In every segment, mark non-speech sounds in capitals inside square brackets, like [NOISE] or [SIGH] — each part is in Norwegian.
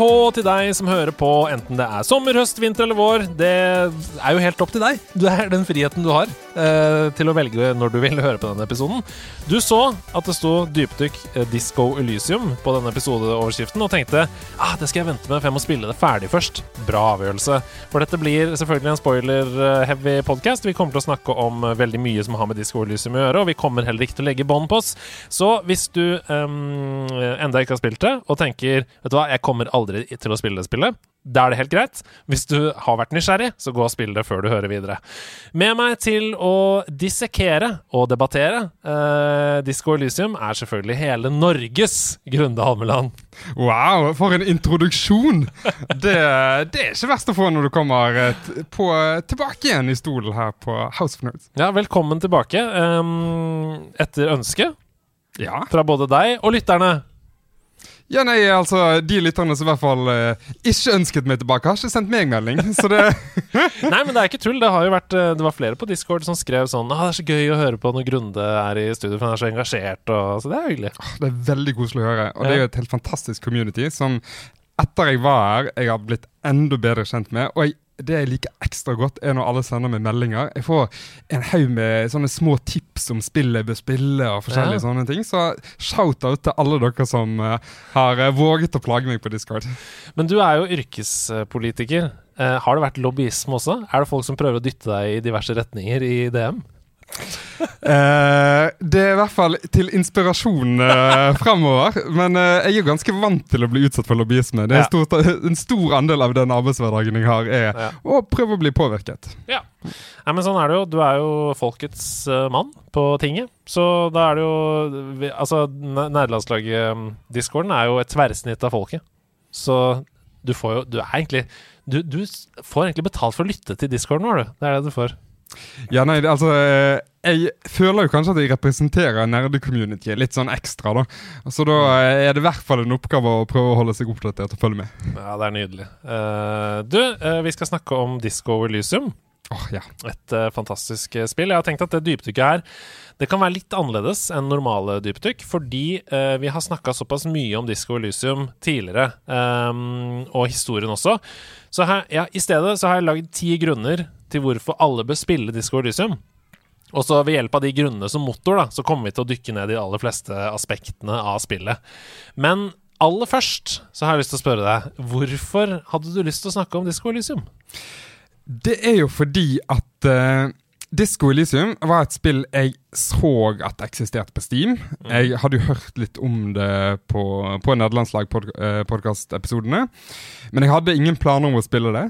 Hå til deg som hører på, enten det er sommer, høst, vinter eller vår. Det er jo helt opp til deg. Det er den friheten du har eh, til å velge når du vil høre på denne episoden. Du så at det sto dypdykk eh, Disco Elysium på denne episodeoverskriften og tenkte ah, det skal jeg vente med, for jeg må spille det ferdig først. Bra avgjørelse. For dette blir selvfølgelig en spoiler-heavy podcast. Vi kommer til å snakke om eh, veldig mye som har med Disco Elysium å gjøre, og vi kommer heller ikke til å legge bånd på oss. Så hvis du eh, enda ikke har spilt det, og tenker vet du hva, jeg kommer aldri til å spille det spillet. Da er det helt greit. Hvis du har vært nysgjerrig, så gå og spill det før du hører videre. Med meg til å dissekere og debattere eh, Disko Elysium er selvfølgelig hele Norges Grunde Halmeland. Wow, for en introduksjon! Det, det, er ikke verst å få når du kommer eh, på, tilbake igjen i stolen her på House of Nerds. Ja, velkommen tilbake. Um, etter ønske ja. fra både deg og lytterne. Ja, nei, altså De lytterne som i hvert fall uh, ikke ønsket meg tilbake, har ikke sendt meg melding. [LAUGHS] Så det [LAUGHS] Nei, men det er ikke tull. Det har jo vært uh, Det var flere på Discord som skrev sånn ah, 'Det er så gøy å høre på når Grunde er i studio, for han er så engasjert', og, så det er hyggelig. Det er veldig koselig å høre. Og det er jo et helt fantastisk community som etter jeg var her, jeg har blitt enda bedre kjent med. Og jeg det jeg liker ekstra godt, er når alle sender meg meldinger. Jeg får en haug med sånne små tips om spill jeg bør spille, og forskjellige ja. sånne ting. Så shout-out til alle dere som uh, har uh, våget å plage meg på Discord. Men du er jo yrkespolitiker. Uh, har det vært lobbyisme også? Er det folk som prøver å dytte deg i diverse retninger i DM? Eh, det er i hvert fall til inspirasjon eh, [LAUGHS] fremover. Men eh, jeg er jo ganske vant til å bli utsatt for lobbyisme. Det er ja. stort, En stor andel av den arbeidshverdagen jeg har, er ja. å prøve å bli påvirket. Ja. Nei, men sånn er det jo. Du er jo folkets uh, mann på tinget. Så da er det jo Altså, nederlandslaget-discorden er jo et tverrsnitt av folket. Så du får jo Du er egentlig du, du får egentlig betalt for å lytte til discorden vår, du. Det er det du får. Ja, nei, altså eh, Jeg føler jo kanskje at jeg representerer nerdecommunityet litt sånn ekstra, da. Så da eh, er det i hvert fall en oppgave å prøve å holde seg oppdatert og følge med. Ja, det er nydelig. Uh, du, uh, vi skal snakke om Disco Elysium. Oh, ja. Et uh, fantastisk spill. Jeg har tenkt at det dypdykket her det kan være litt annerledes enn normale dypdykk, fordi uh, vi har snakka såpass mye om Disco Elysium tidligere, um, og historien også. Så her, ja, i stedet så har jeg lagd ti grunner til hvorfor alle bør spille Disco Elysium. Og så ved hjelp av de grunnene som motor, da, så kommer vi til å dykke ned i de aller fleste aspektene av spillet. Men aller først så har jeg lyst til å spørre deg, hvorfor hadde du lyst til å snakke om Disco Elysium? Det er jo fordi at uh, Disco Elysium var et spill jeg så at eksisterte på Steam. Mm. Jeg hadde jo hørt litt om det på, på Nederlandslag-podkast-episodene. Men jeg hadde ingen planer om å spille det.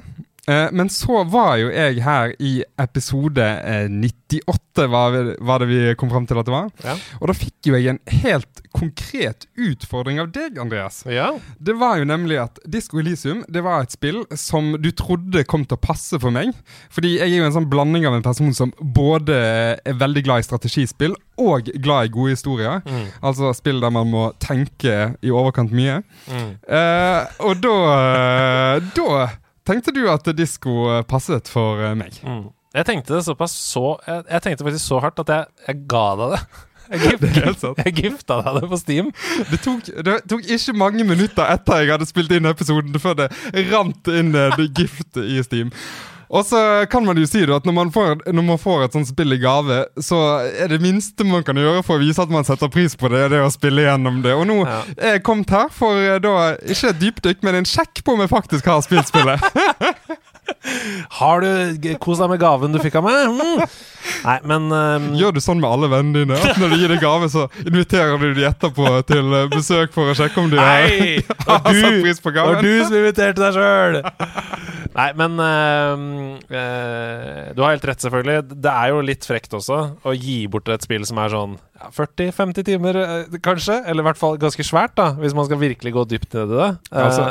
Eh, men så var jo jeg her i episode eh, 98, var, var, det vi kom fram til at det var. Ja. Og da fikk jo jeg en helt konkret utfordring av deg, Andreas. Ja. Det var jo nemlig at Disco Elysium det var et spill som du trodde kom til å passe for meg. Fordi jeg er jo en sånn blanding av en person som både er veldig glad i strategispill og glad i gode historier. Mm. Altså spill der man må tenke i overkant mye. Mm. Uh, og da, eh, da tenkte du at disko eh, passet for eh, meg? Mm. Jeg tenkte det såpass så Jeg, jeg tenkte faktisk så hardt at jeg, jeg ga deg det. [LAUGHS] Jeg, gifta, [LAUGHS] jeg gifta deg det på Steam. Det tok, det tok, ikke mange minutter etter jeg hadde spilt inn episoden, før det rant inn det gift i Steam. Og så kan man jo si at når man, får, når man får et sånt spill i gave, så er det minste man kan gjøre for å vise at man setter pris på det, det å spille gjennom det. Og nå ja. er jeg kommet her for eh, da ikke et dypdykk, men en sjekk på om jeg faktisk har spilt spillet. [LAUGHS] Har du kost deg med gaven du fikk av meg? Mm. Nei, men um... Gjør du sånn med alle vennene dine? At når du gir deg gave, så inviterer du de etterpå til eh, besøk for å sjekke om de har, [LAUGHS] har satt pris på gaven? Det var du som inviterte deg sjøl! Nei, men øh, øh, Du har helt rett, selvfølgelig. Det er jo litt frekt også å gi bort et spill som er sånn ja, 40-50 timer, øh, kanskje. Eller i hvert fall ganske svært, da hvis man skal virkelig gå dypt ned i det. Altså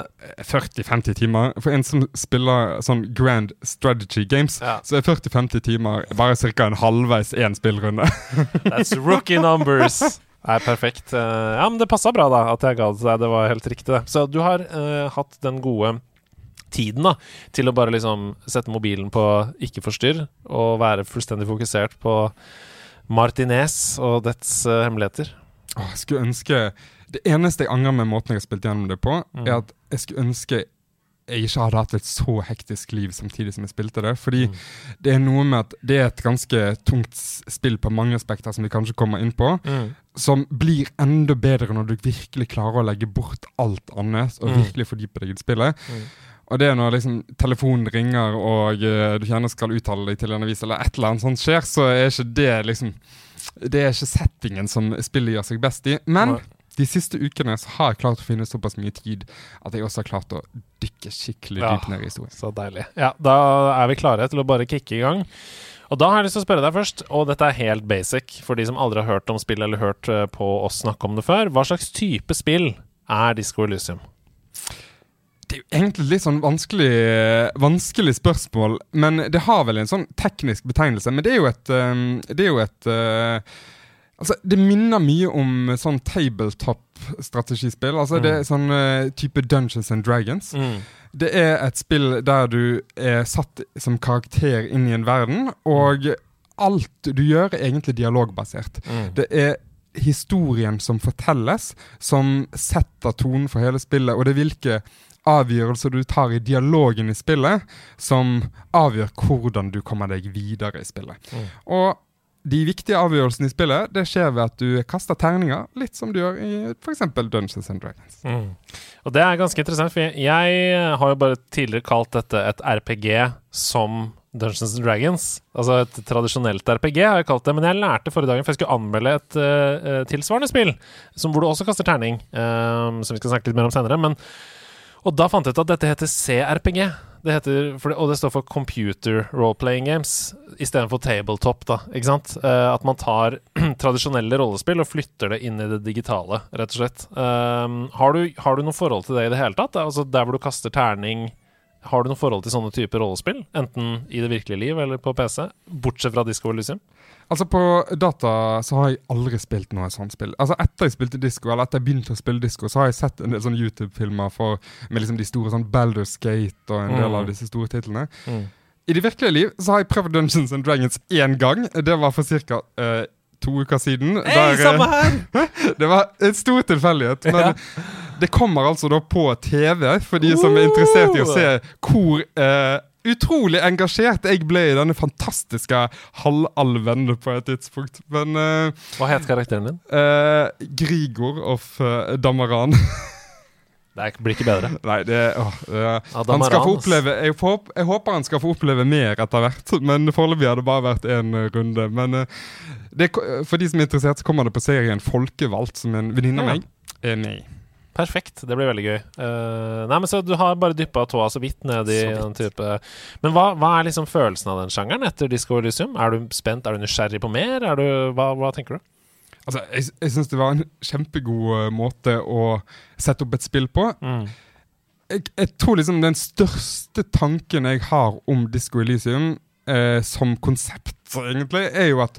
40-50 timer. For en som spiller sånn grand strategy games, Ja. så er 40-50 timer bare ca. en halvveis én spillrunde. [LAUGHS] That's rookie numbers. Nei, perfekt. Ja, men det passa bra, da, at jeg ga det til deg. Det var helt riktig, det. Så du har hatt den gode tiden da til å bare liksom sette mobilen på ikke forstyrr og være fullstendig fokusert på Martinez og dets uh, hemmeligheter. Åh, jeg skulle ønske Det eneste jeg angrer med måten jeg har spilt gjennom det på, Mm. er at jeg skulle ønske jeg ikke hadde hatt et så hektisk liv samtidig som jeg spilte det. Fordi Mm. det er noe med at det er et ganske tungt spill på mange aspekter, som vi kanskje kommer inn på, som blir enda bedre når du virkelig klarer å legge bort alt annet og Mm. virkelig fordype deg i spillet. Mm. Og det er når liksom telefonen ringer og uh, du gjerne skal uttale deg til en avis, eller et eller annet sånt skjer, så er ikke det liksom Det er ikke settingen som spillet gjør seg best i. Men de siste ukene så har jeg klart å finne såpass mye tid at jeg også har klart å dykke skikkelig Ja. dypt ned i historien. Så deilig. Ja, da er vi klare til å bare kicke i gang. Og da har jeg lyst til å spørre deg først, og dette er helt basic for de som aldri har hørt om spill eller hørt eh, på oss snakke om det før. Hva slags type spill er Disco Elysium? Det er jo egentlig litt sånn vanskelig, vanskelig spørsmål, men det har vel en sånn teknisk betegnelse. Men det er jo et um, Det er jo et uh, Altså, det minner mye om sånn tabletop-strategispill. Altså, det er sånn uh, type Dungeons and Dragons. Det er et spill der du er satt som karakter inn i en verden, og alt du gjør, er egentlig dialogbasert. Det er historien som fortelles, som setter tonen for hele spillet, og det er hvilke avgjørelser du tar i dialogen i spillet, som avgjør hvordan du kommer deg videre i spillet. Mm. Og de viktige avgjørelsene i spillet det skjer ved at du kaster terninger, litt som du gjør i f.eks. Dungeons and Dragons. Mm. Og det er ganske interessant, for jeg, har jo bare tidligere kalt dette et RPG som Dungeons and Dragons. Altså et tradisjonelt RPG, har jeg kalt det. Men jeg lærte forrige dagen, for jeg skulle anmelde et uh, tilsvarende spill, som hvor du også kaster terning, eh, som vi skal snakke litt mer om senere. Men, og da fant jeg ut at dette heter CRPG. Det heter, og det står for Computer Role-Playing Games istedenfor tabletop. da, ikke sant? Eh, at man tar [CLEARS THROAT] tradisjonelle rollespill og flytter det inn i det digitale, rett og slett. Um, har, du, har du noe forhold til det i det hele tatt? Altså Der hvor du kaster terning Har du noe forhold til sånne typer rollespill? Enten i det virkelige liv eller på PC? Bortsett fra Disco Elysium? Altså På data så har jeg aldri spilt noe sånt spill. Altså Etter jeg spilte disco, eller etter jeg begynte å spille disko, så har jeg sett en del sånne YouTube-filmer med liksom de store sånn Baldur's Gate og en del Mm. av disse store titlene. Mm. I det virkelige liv så har jeg prøvd Dungeons and Dragons én gang. Det var for ca. to uker siden. Hei, der, eh, [LAUGHS] det var en stor tilfeldighet. Men Ja. det kommer altså da på TV, for de som er interessert i å se hvor eh, utrolig engasjert jeg ble i denne fantastiske halvalven på et tidspunkt. Men uh, Hva het karakteren din? Uh, Grigor of uh, Damaran [LAUGHS] Det blir ikke bedre. Nei, det åh, det, Ja, Han skal få oppleve jeg, får, jeg håper han skal få oppleve mer etter hvert, men foreløpig har det bare vært én runde. Men det, for de som er interessert, så kommer det på serien Folkevalgt, som en venninne av Ja. meg er med i. Perfekt. Det blir veldig gøy. Uh, nei, men Så du har bare dyppa tåa så vidt ned i vidt. den type Men hva, hva er liksom følelsen av den sjangeren etter Disco Elysium? Er du spent? Er du nysgjerrig på mer? Er du, hva, hva tenker du? Altså, Jeg, jeg syns det var en kjempegod eh, måte å sette opp et spill på. Mm. Jeg, jeg tror liksom den største tanken jeg har om Disco Elysium eh, som konsept, egentlig, er jo at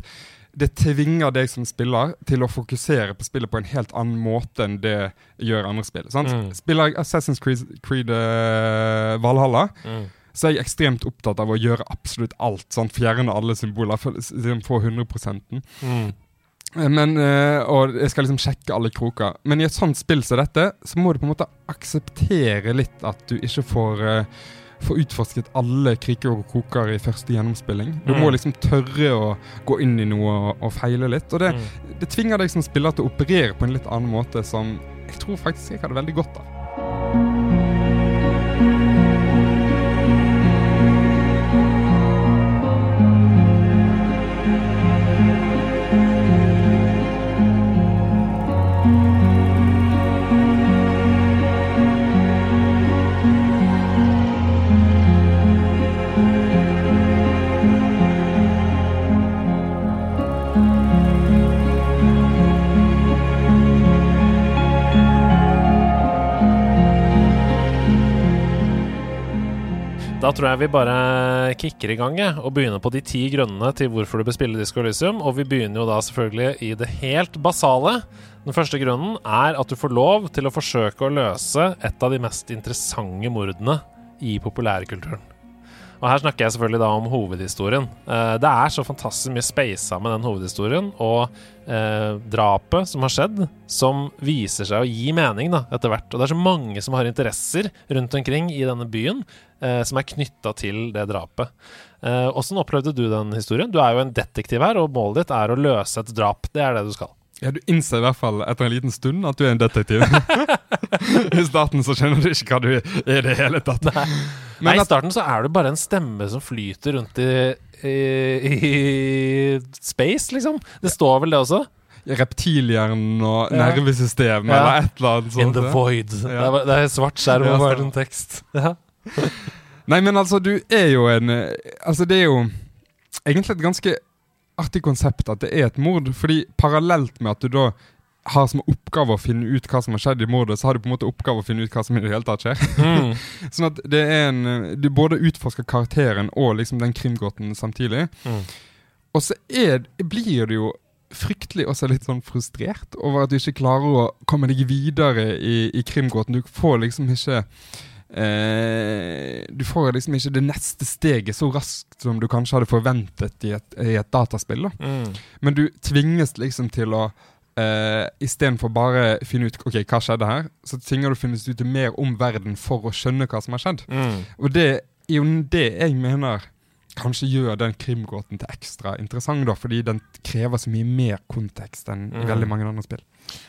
det tvinger deg som spiller til å fokusere på spillet på en helt annen måte enn det gjør andre spill. Sant? Mm. Spiller jeg Assassin's Creed, Creed uh, Valhalla, Mm. så er jeg ekstremt opptatt av å gjøre absolutt alt. Sant? Fjerne alle symboler, liksom få 100 Mm. Eh, Men, uh, og jeg skal liksom sjekke alle kroker. Men i et sånt spill som dette, så må du på en måte akseptere litt at du ikke får eh, Får utforsket alle kriker og kroker i første gjennomspilling. Du Mm. må liksom tørre å gå inn i noe og, og feile litt. Og det, Mm. det tvinger deg som spiller til å operere på en litt annen måte som jeg tror faktisk jeg hadde veldig godt av. Da tror jeg vi bare kicker i gang og begynner på de ti grunnene til hvorfor du bør spille Disco Elysium. Og vi begynner jo da selvfølgelig i det helt basale. Den første grunnen er at du får lov til å forsøke å løse et av de mest interessante mordene i populærkulturen. Og her snakker jeg selvfølgelig da om hovedhistorien. Eh, det er så fantastisk mye speisa med den hovedhistorien og eh, drapet som har skjedd, som viser seg å gi mening da, etter hvert. Og det er så mange som har interesser rundt omkring i denne byen eh, som er knytta til det drapet. Eh, Åssen opplevde du den historien? Du er jo en detektiv her, og målet ditt er å løse et drap. Det er det du skal. Ja, Du innser i hvert fall etter en liten stund at du er en detektiv. [LAUGHS] I starten så skjønner du ikke hva du er i det hele tatt. Nei. Men Nei, I starten så er det bare en stemme som flyter rundt i, i, i space, liksom. Det står vel det også? Reptilhjernen og Ja. nervesystem Ja. eller et eller annet sånt. In the void. Det, er, det er svart skjerm Ja, og bare en tekst. Ja. [LAUGHS] Nei, men altså, du er jo en eh, Altså, det er jo egentlig et ganske artig konsept at det er et mord. Fordi parallelt med at du da har som oppgave å finne ut hva som har skjedd i mordet, så har du på en måte oppgave å finne ut hva som i det hele tatt skjer. Mm. [LAUGHS] Sånn at det er en Du både utforsker karakteren og liksom den krimgåten samtidig. Mm. Og så er, blir du jo fryktelig også litt sånn frustrert over at du ikke klarer å komme deg videre i, i krimgåten. Du får liksom ikke eh, Du får liksom ikke det neste steget så raskt som du kanskje hadde forventet i et, i et dataspill. da. Mm. Men du tvinges liksom til å uh, Istedenfor bare finne ut ok, hva skjedde her, så tvinger du å finne ut mer om verden for å skjønne hva som har skjedd. Mm. Og det er jo det jeg mener kanskje gjør den krimgåten til ekstra interessant, da, fordi den krever så mye mer kontekst enn i Mm. veldig mange andre spill.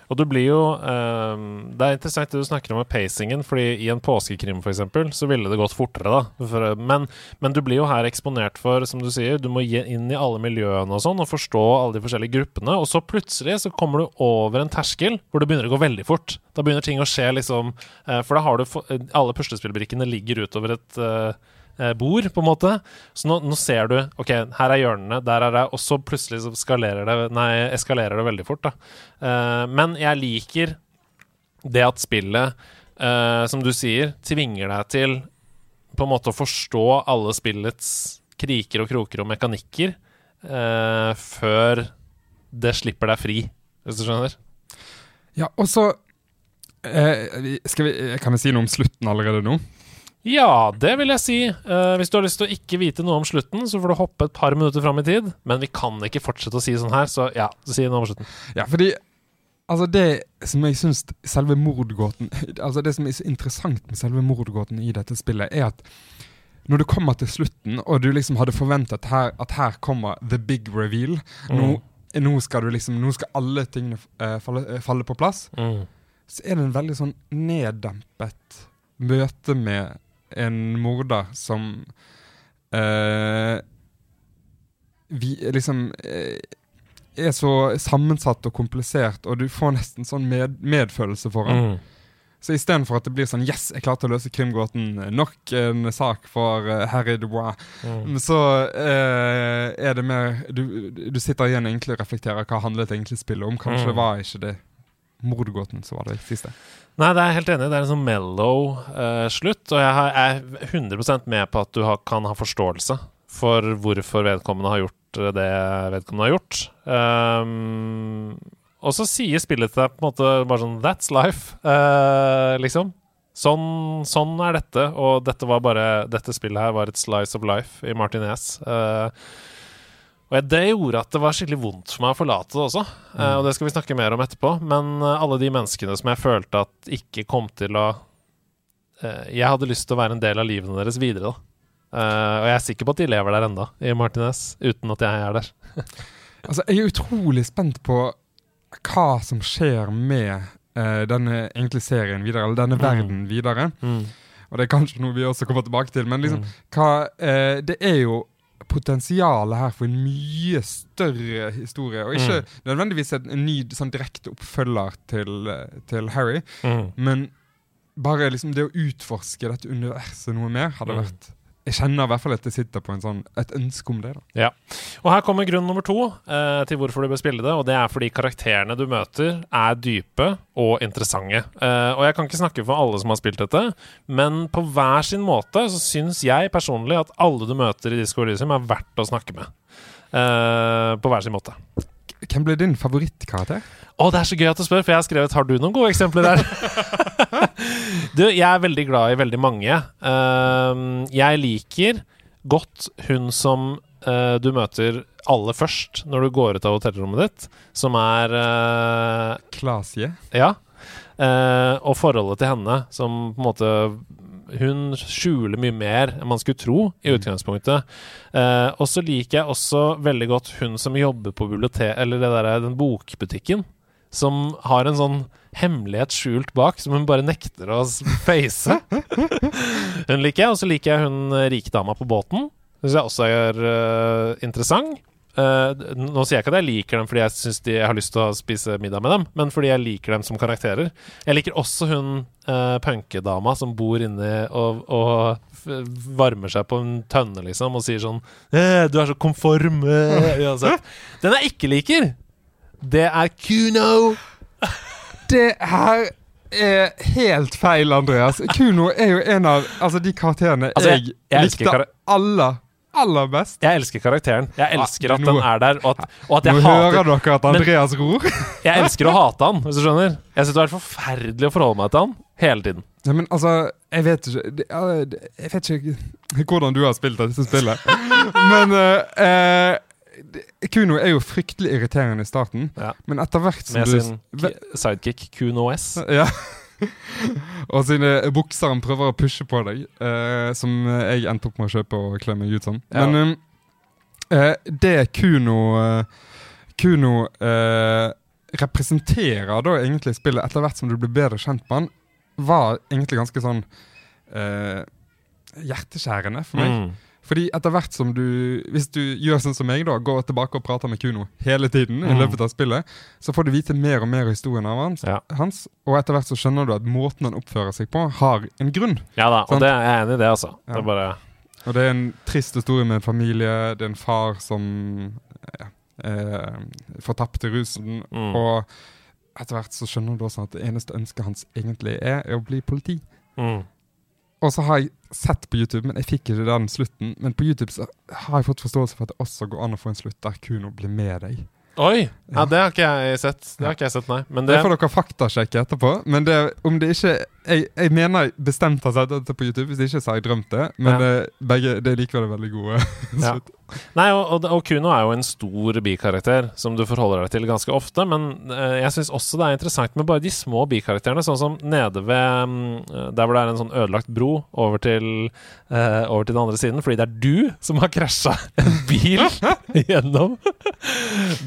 Og du blir jo um, Det er interessant det du snakker om med pacingen, fordi i en påskekrim f.eks. så ville det gått fortere, da. For, men, men du blir jo her eksponert for, som du sier, du må inn i alle miljøene og sånn, og forstå alle de forskjellige gruppene, og så plutselig så kommer du over en terskel hvor det begynner å gå veldig fort. Da begynner ting å skje, liksom eh, For da har du Alle puslespillbrikkene ligger utover et eh, eh, bord, på en måte. Så nå, nå ser du OK, her er hjørnene, der er det Og så plutselig så skalerer det Nei, eskalerer det veldig fort, da. Uh, men jeg liker det at spillet, uh, som du sier, tvinger deg til på en måte å forstå alle spillets kriker og kroker og mekanikker uh, før det slipper deg fri, hvis du skjønner? Ja, og så vi- vi, Kan vi si noe om slutten allerede nå? Ja, det vil jeg si. Uh, hvis du har lyst til å ikke vite noe om slutten, så får du hoppe et par minutter fram i tid. Men vi kan ikke fortsette å si sånn her, så ja, si noe om slutten. Ja, fordi Altså Det som jeg syns selve mordgåten [LAUGHS] Altså det som er så interessant med selve mordgåten i dette spillet, er at når du kommer til slutten, og du liksom hadde forventet her, at her kommer the big reveal nå, nå skal du liksom Nå skal alle tingene uh, falle, uh, falle på plass. Mm. Så er det en veldig sånn neddempet møte med en morder som eh, vi liksom eh, er så sammensatt og komplisert, og du får nesten sånn med, medfølelse for ham. Mm. Så istedenfor at det blir sånn Yes, jeg klarte å løse krimgåten. Nok en sak for uh, Harry Dubois. Mm. Så uh, er det mer du, du sitter igjen egentlig og reflekterer hva handlet egentlig spillet om. Kanskje Mm. var ikke det mordgåten som var det siste. Nei, det er jeg helt enig. Det er en sånn mellow uh, slutt. Og jeg er 100 med på at du har, kan ha forståelse for hvorfor vedkommende har gjort eh, det vedkommende har gjort. Um, og så sier spillet til deg på en måte bare sånn That's life, uh, liksom. Sånn, sånn er dette, og dette bare Dette spillet her var et slice of life i Martinez. Uh, og det gjorde at det var skikkelig vondt for meg å forlate det også. Eh, og det skal vi snakke mer om etterpå. Men eh, alle de menneskene som jeg følte at ikke kom til å eh, Jeg hadde lyst til å være en del av livene deres videre, da. Og jeg er sikker på at de lever der enda, i Martinez, uten at jeg er der. [LAUGHS] Altså, jeg er utrolig spent på hva som skjer med denne egentlig serien videre, eller denne Mm. verden videre. Og det er kanskje noe vi også kommer tilbake til, men liksom, Mm. hva, eh, det er jo potensialet her for en mye større historie, og ikke Mm. nødvendigvis en, en ny sånn direkte oppfølger til, til Harry, Mm. men bare liksom det å utforske dette universet noe mer hadde Mm. vært jeg kjenner i hvert fall at jeg sitter på sånn, et ønske om det. da. Ja. Og her kommer grunn nummer to eh, til hvorfor du bør spille det. Og det er fordi karakterene du møter, er dype og interessante. Eh, og jeg kan ikke snakke for alle som har spilt dette, men på hver sin måte så syns jeg personlig at alle du møter i Disco Elysium, er verdt å snakke med. Eh, på hver sin måte. Hvem ble din favorittkarakter? Å, det er så gøy at du spør, for jeg har skrevet Har du noen gode eksempler der? [LAUGHS] du, jeg er veldig glad i veldig mange. Uh, jeg liker godt hun som uh, du møter aller først når du går ut av hotellrommet ditt, som er uh, Klasie. Ja. Uh, og forholdet til henne, som på en måte hun skjuler mye mer enn man skulle tro i Mm. utgangspunktet. Eh, og så liker jeg også veldig godt hun som jobber på bibliotek Eller det der, den bokbutikken. Som har en sånn hemmelighet skjult bak, som hun bare nekter å face. hun liker jeg. Og så liker jeg hun rike rikdama på båten. Syns jeg også er uh, interessant. Eh, nå sier jeg ikke at jeg liker dem fordi jeg, synes de, jeg har lyst til å spise middag med dem, men fordi jeg liker dem som karakterer. Jeg liker også hun uh, punkedama som bor inne og, og varmer seg på en tønne, liksom, og sier sånn eh, 'Du er så konform', [LAUGHS] uansett. Den jeg ikke liker, det er Kuno. Det her er helt feil, Andreas. Kuno er jo en av altså, de karakterene Altså, jeg- jeg, likte kar aller, aller best. Jeg elsker karakteren. Jeg elsker at den er der, og at, og at Nå jeg hører hater dere at Andreas ror. [LAUGHS] Jeg elsker å hate han, hvis du skjønner. Jeg syns det har vært forferdelig å forholde meg til han hele tiden. Ja, men altså, jeg vet ikke det, Jeg vet ikke hvordan du har spilt dette spillet. [LAUGHS] Men eh, eh, det- Kuno er jo fryktelig irriterende i starten, Ja. men etter hvert som Med du sin ki- sidekick Kuno S. Ja. [LAUGHS] og sine bukser han prøver å pushe på deg, eh, som jeg endte opp med å kjøpe og kle meg ut som. Ja. Men eh, eh, det Kuno eh, Kuno eh, representerer da egentlig spillet, etter hvert som du blir bedre kjent med han, var egentlig ganske sånn eh, hjerteskjærende for meg. Mm. Fordi etter hvert som du Hvis du gjør sånn som meg, da går tilbake og prater med Kuno hele tiden, i Mm. løpet av spillet, så får du vite mer og mer historien av hans, Ja. hans. Og etter hvert så skjønner du at måten han oppfører seg på, har en grunn. ja da, og det er jeg enig i det, altså. Det er bare Og det er en trist historie med en familie. Det er en far som ja, eh, får tapt i rusen. Mm. Og etter hvert så skjønner du også at det eneste ønsket hans egentlig er, er å bli politi. mm. Og så har jeg sett på YouTube, men jeg fikk ikke den slutten. Men på YouTube så har jeg fått forståelse for at det også går an å få en slutt der Kuno blir med deg. Oi! Ja, det har ikke jeg sett. Det har ikke jeg sett, nei. Men Det det, får dere faktasjekke etterpå. Men det, om det ikke jeg, jeg mener bestemt har sett dette på YouTube, hvis det ikke så har jeg drømt det. Men Ja. det, begge, det er likevel veldig gode [LAUGHS] Ja. Nei, og, og, og Kuno er jo en stor bikarakter som du forholder deg til ganske ofte. Men eh, jeg syns også det er interessant med bare de små bikarakterene. Sånn som nede ved mm, Der hvor det er en sånn ødelagt bro over til, eh, over til den andre siden. Fordi det er du som har krasja en bil [LAUGHS] gjennom.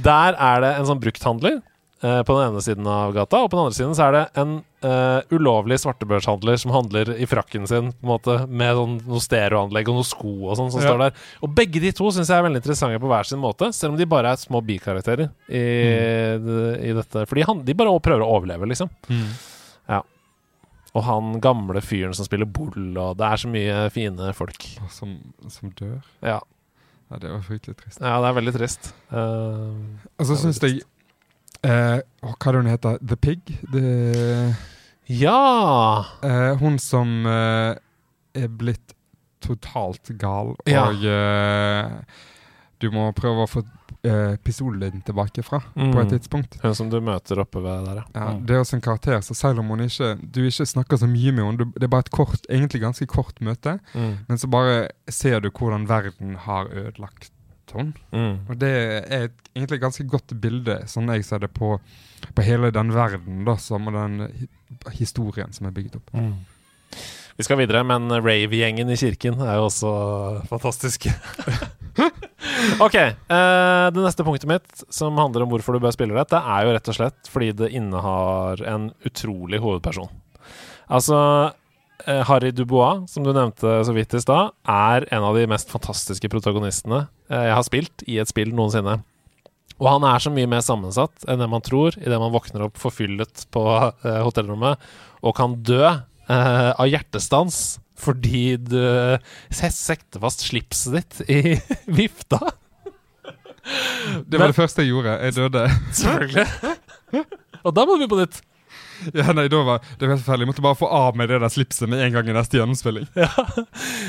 Der er det en sånn brukthandler eh, på den ene siden av gata, og på den andre siden så er det en eh, ulovlig svartebørshandler som handler i frakken sin, på en måte med sånn, noe stereoanlegg og noen sko og sånn som Ja. står der. Og begge de to syns jeg er veldig interessante på hver sin måte, selv om de bare er små bikarakterer i, i dette. For de, han- de bare prøver å overleve, liksom. Og han gamle fyren som spiller boll, og det er så mye fine folk. Som, som dør. Ja, Ja, det var fryktelig trist. ja det er veldig trist. Uh, så syns jeg uh, Hva er det hun heter? The Pig? The, ja! Uh, hun som uh, er blitt totalt gal, Ja. og du må prøve å få eh, pistolen tilbake fra Mm. på et tidspunkt. Hun som du møter oppe ved der, Ja, Mm. Det er også en karakter, så selv om hun ikke, du ikke snakker så mye med henne, det er bare et kort, egentlig ganske kort møte, Mm. men så bare ser du hvordan verden har ødelagt henne. Mm. Og det er et, egentlig et ganske godt bilde, sånn jeg ser det, på, på hele den verden da, som og den hi- historien som er bygget opp. Vi skal videre, men rave-gjengen i kirken er jo også fantastisk. [LAUGHS] ok. Uh, det neste punktet mitt, som handler om hvorfor du bør spille dette, er jo rett og slett fordi det innehar en utrolig hovedperson. Altså eh, Harry Dubois, som du nevnte så vidt i stad, er en av de mest fantastiske protagonistene eh, jeg har spilt i et spill noensinne. Og han er så mye mer sammensatt enn det man tror idet man våkner opp forfyllet på hotellrommet og kan dø eh, av hjertestans fordi du setter fast slipset ditt i [LAUGHS] vifta. Det var det første jeg gjorde. Jeg døde. [LAUGHS] Selvfølgelig. Og da må vi på nytt. Ja, nei, da var Det var helt forferdelig. Jeg måtte bare få av meg det der slipset med en gang i neste gjennomspilling. [LAUGHS] Ja.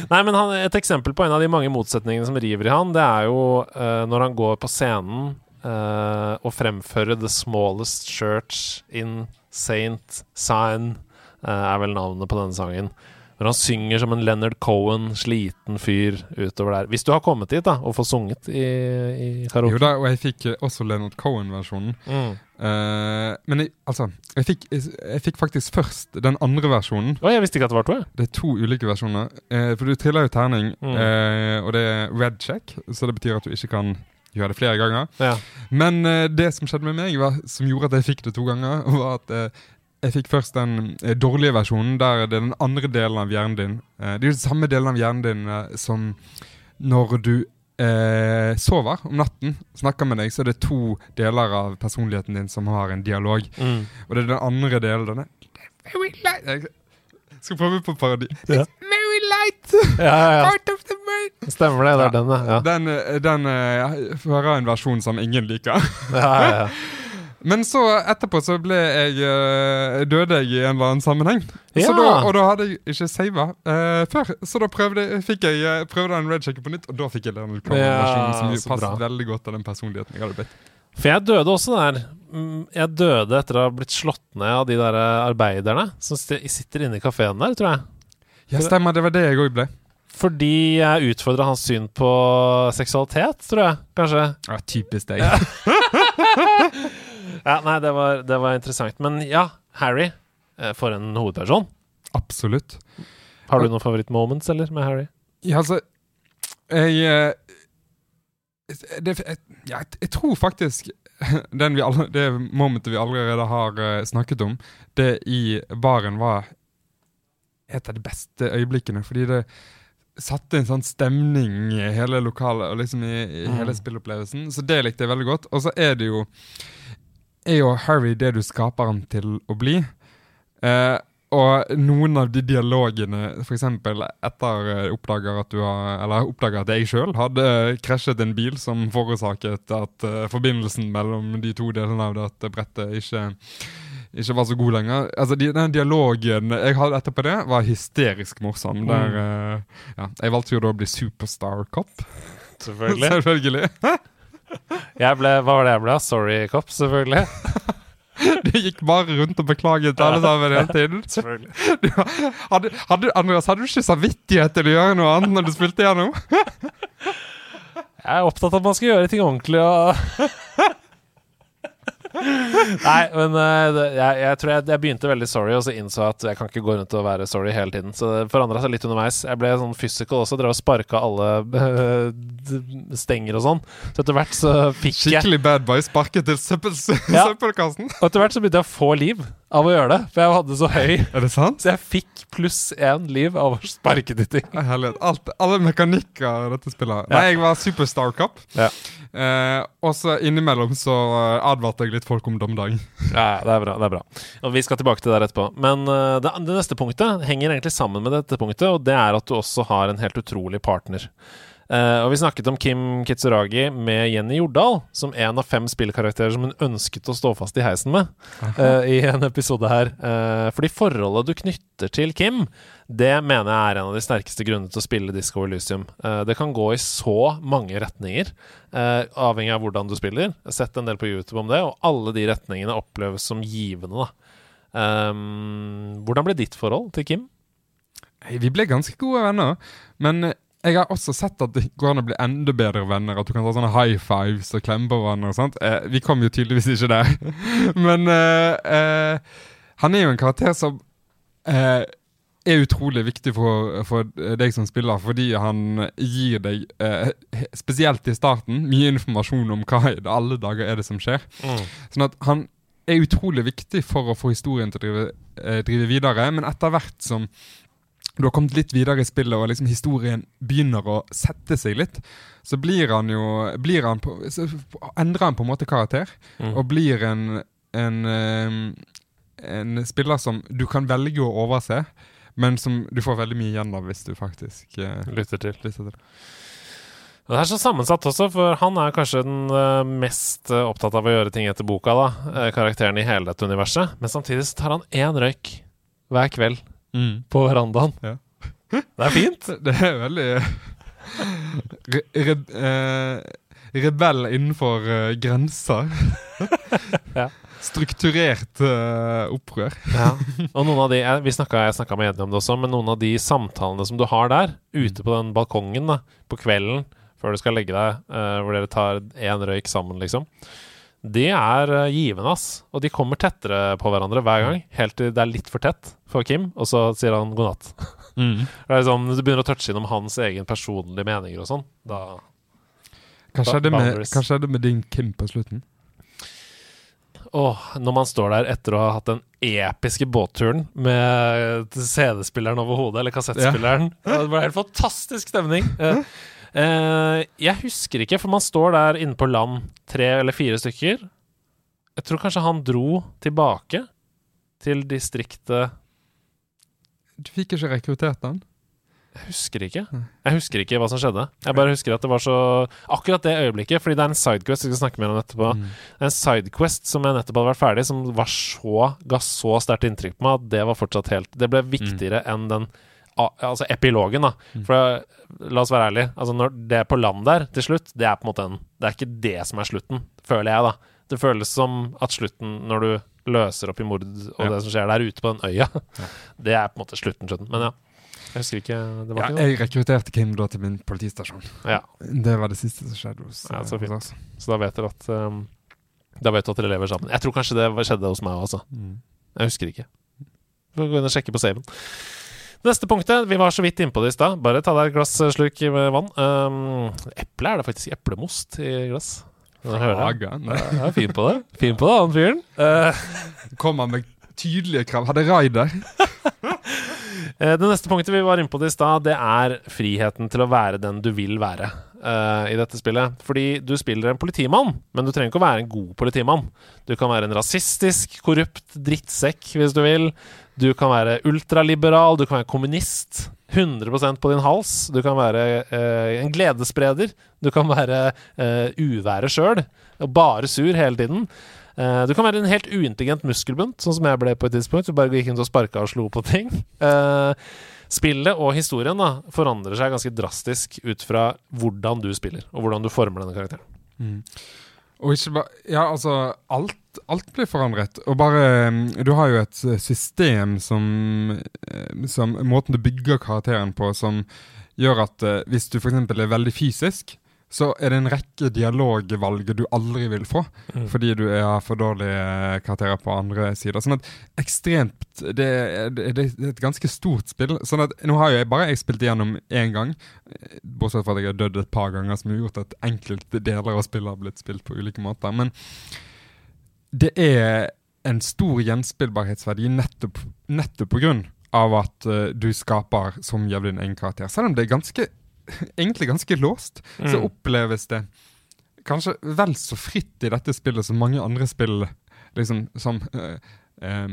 Nei, men han, Et eksempel på en av de mange motsetningene som river i han, det er jo uh, når han går på scenen uh, og fremfører The Smallest Church in Saint Sign, uh, er vel navnet på denne sangen. Når han synger som en Leonard Cohen, sliten fyr utover der. Hvis du har kommet dit da, og får sunget i, i karaoke. Jo da, og jeg fikk også Leonard Cohen-versjonen. Mm. Uh, men jeg, altså jeg fikk, jeg, jeg fikk, faktisk først den andre versjonen. Oh, jeg visste ikke at det var to. Jeg. Det er to ulike versjoner. Uh, for du triller jo terning, mm. uh, og det er red check, så det betyr at du ikke kan gjøre det flere ganger. Ja. Men det som skjedde med meg, var, som gjorde at jeg fikk det to ganger, [LAUGHS] var at jeg fikk først den eh, dårlige versjonen, der det er den andre delen av hjernen din. Eh, det er jo den samme delen av hjernen din eh, som når du eh, sover om natten, snakker med deg, så er det to deler av personligheten din som har en dialog. Mm. Og det er den andre delen denne Jeg skal prøve på parodi. Ja. It's very light! Ja, ja, Part of the moon! Stemmer det. Det er den, ja. Den, den uh, hører en versjon som ingen liker. ja, ja, ja. [LAUGHS] Men så etterpå så ble jeg uh, døde jeg i en eller annen sammenheng. Ja. Da, og da hadde jeg ikke sava uh, før. Så da prøvde, fikk jeg uh, prøvde en red checker på nytt, og da fikk jeg den versjonen som jo passet veldig godt til den personligheten jeg hadde blitt. For jeg døde også der. Mm, jeg døde etter å ha blitt slått ned av de der arbeiderne som sitter inne i kafeen der, tror jeg. Ja, stemmer. Det var det jeg òg ble. Fordi jeg utfordra hans syn på seksualitet, tror jeg. Kanskje. Ja, typisk deg. Ja, [LAUGHS] [LAUGHS] nei, det var, det var, interessant. Men ja, Harry. Eh, for en hovedperson. Absolutt. Har du noen favorittmoments, eller, med Harry? Ja, altså Jeg eh, det, jeg, jeg, jeg, tror faktisk [LAUGHS] alle, det momentet vi allerede har uh, snakket om, det i baren var et av de beste øyeblikkene. Fordi det satte en sånn stemning i hele lokalet og liksom i, i hele mm. spillopplevelsen. Så det likte jeg veldig godt. Og så er det jo er jo Harry det du skaper han til å bli. Eh, og noen av de dialogene, f.eks. etter oppdager at du har Eller oppdager at jeg sjøl hadde krasjet en bil som forårsaket at uh, forbindelsen mellom de to delene av dette brettet ikke, ikke var så god lenger. Altså, de, Den dialogen jeg hadde etterpå det, var hysterisk morsom. Mm. Der, uh, ja, jeg valgte jo da å bli superstar cop. Selvfølgelig. [LAUGHS] Selvfølgelig. Jeg ble, hva var det jeg ble? Sorry cop, selvfølgelig. [LAUGHS] Du gikk bare rundt og beklaget til alle sammen hele tiden. [LAUGHS] [LAUGHS] Du, hadde, hadde, Andreas, hadde du ikke samvittighet til å gjøre noe annet når du spilte gjennom? Jeg er opptatt av at man skal gjøre ting ordentlig og Nei, men uh, jeg, jeg, tror jeg, jeg, begynte veldig sorry, og så innså at jeg kan ikke gå rundt og være sorry hele tiden. Så det forandra seg litt underveis. Jeg ble sånn physical også, drev og sparka alle uh, stenger og sånn. Så etter hvert så fikk jeg Skikkelig bad boy sparket til ja. søppelkassen. Og etter hvert så begynte jeg å få liv av å gjøre det, for jeg hadde så høy. Er det sant? Så jeg fikk pluss én liv av å sparke til ting. Alt, alle mekanikker dette spillet. Ja. Nei, jeg var Superstar Cup. Ja. Eh, og så innimellom så advarte jeg litt folk om dommedagen. [LAUGHS] ja, det er bra. det er bra Og Vi skal tilbake til det der etterpå. Men uh, det, det neste punktet henger egentlig sammen med dette punktet, og det er at du også har en helt utrolig partner. Uh, og Vi snakket om Kim Kitsuragi med Jenny Jordal som en av fem spillkarakterer som hun ønsket å stå fast i heisen med uh, i en episode her. Uh, fordi forholdet du knytter til Kim, det mener jeg er en av de sterkeste grunnene til å spille Disco Elysium. det kan gå i så mange retninger, avhengig av hvordan du spiller. Jeg har sett en del på YouTube om det, og alle de retningene oppleves som givende. Um, hvordan ble ditt forhold til Kim? Vi ble ganske gode venner, men jeg har også sett at det går an å bli enda bedre venner. At du kan ta sånne high fives og klemme på hverandre og sånt. Eh, vi kom jo tydeligvis ikke der. [LAUGHS] Men eh, eh, han er jo en karakter som eh, er utrolig viktig for, for, deg som spiller, fordi han gir deg, eh, spesielt i starten, mye informasjon om hva i alle dager er det som skjer. Mm. Sånn at han er utrolig viktig for å få historien til å drive, eh, drive videre, men etter hvert som du har kommet litt videre i spillet, og liksom historien begynner å sette seg litt, så blir han jo blir han på, Endrer han på en måte karakter, mm. og blir en, en, en, spiller som du kan velge å overse, men som du får veldig mye igjen av hvis du faktisk eh, lytter til. lytter til. Det er så sammensatt også, for han er kanskje den uh, mest uh, opptatt av å gjøre ting etter boka, da. Uh, karakteren i hele dette universet. Men samtidig så tar han én røyk hver kveld Mm. på verandaen. Ja. [LAUGHS] Det er fint. [LAUGHS] Det er veldig re, re, eh, Rebell innenfor eh, grenser. [LAUGHS] Ja. Strukturert eh, opprør. Ja. Og noen av de, jeg, vi snakket, jeg snakka med Jenny om det også, men noen av de samtalene som du har der, ute på den balkongen da, på kvelden før du skal legge deg, eh, hvor dere tar én røyk sammen, liksom, det er eh, givende, ass. Og de kommer tettere på hverandre hver gang, helt til det er litt for tett for Kim, og så sier han god natt. [LAUGHS] Det er sånn, Du begynner å touche innom hans egen personlige meninger og sånn. Da kanskje er, det med, kanskje er det med din Kim på slutten? Åh, når man står der etter å ha hatt den episke båtturen med CD-spilleren over hodet, eller kassettspilleren [LAUGHS] Det var helt fantastisk stemning. [LAUGHS] Eh, jeg husker ikke, for man står der inne på land, tre eller fire stykker. Jeg tror kanskje han dro tilbake til distriktet Du fikk ikke rekruttert den? Jeg husker ikke. Jeg husker ikke hva som skjedde. Jeg bare husker at det var så Akkurat det øyeblikket, fordi det er en sidequest vi skal snakke mer om etterpå. Mm. En sidequest som jeg nettopp hadde vært ferdig, som var så, ga så sterkt inntrykk på meg at det var fortsatt helt Det ble viktigere enn den Altså epilogen, da. Mm. For la oss være ærlige. Altså når det er på land der til slutt, det er på en måte en Det er ikke det som er slutten, føler jeg, da. Det føles som at slutten, når du løser opp i mord og Ja. det som skjer der ute på den øya, [LAUGHS] det er på en måte slutten, slutten. Men ja. Jeg husker ikke Det var Ja, ikke noe. jeg rekrutterte Kim da til min politistasjon. Ja. Det var det siste som skjedde hos, Ja, så eh, fint. hos oss. Så da vet dere at um, Da vet du at dere lever sammen. Jeg tror kanskje det skjedde hos meg også. Mm. Jeg husker ikke. Får gå inn og sjekke på saven. Neste punktet, vi var så vidt innpå det i stad. Bare ta deg et glass sluk slurk med vann. Um, eple er det faktisk eplemost i glass. Nei. Ja, fin på det. Fin på det, han fyren. Eh, [LAUGHS] Kommer med tydelige krav. Hadde Raider. [LAUGHS] Eh, Det neste punktet vi var inne på det i stad, det er friheten til å være den du vil være uh, i dette spillet. Fordi du spiller en politimann, men du trenger ikke å være en god politimann. Du kan være en rasistisk, korrupt drittsekk hvis du vil. Du kan være ultraliberal, du kan være kommunist. 100% på din hals. Du kan være eh, en gledesspreder. Du kan være eh, uværet sjøl, og bare sur hele tiden. Eh, du kan være en helt uintelligent muskelbunt, sånn som jeg ble på et tidspunkt. Du bare gikk rundt og sparka og slo på ting. [LAUGHS] Eh, spillet og historien da forandrer seg ganske drastisk ut fra hvordan du spiller, og hvordan du former denne karakteren. Mm. Og ikke bare Ja, altså alt, alt blir forandret. Og bare mm, Du har jo et eh, system som, eh, som Måten du bygger karakteren på, som gjør at eh, hvis du f.eks. er veldig fysisk, så er det en rekke dialogvalg du aldri vil få, Mm. fordi du har for dårlige karakterer på andre sider. Sånn at ekstremt Det, det, det er et ganske stort spill. Sånn at Nå har jo jeg bare jeg spilt igjennom én gang, eh, bortsett fra at jeg har dødd et par ganger, som har gjort at enkelte deler av spillet har blitt spilt på ulike måter. Men det er en stor gjenspillbarhetsverdi nettopp, nettopp på grunn av at uh, du skaper som jævlig din egen karakter. Selv om det er ganske, [LAUGHS] egentlig ganske låst, så Mm. oppleves det kanskje vel så fritt i dette spillet som mange andre spill liksom, som uh, eh,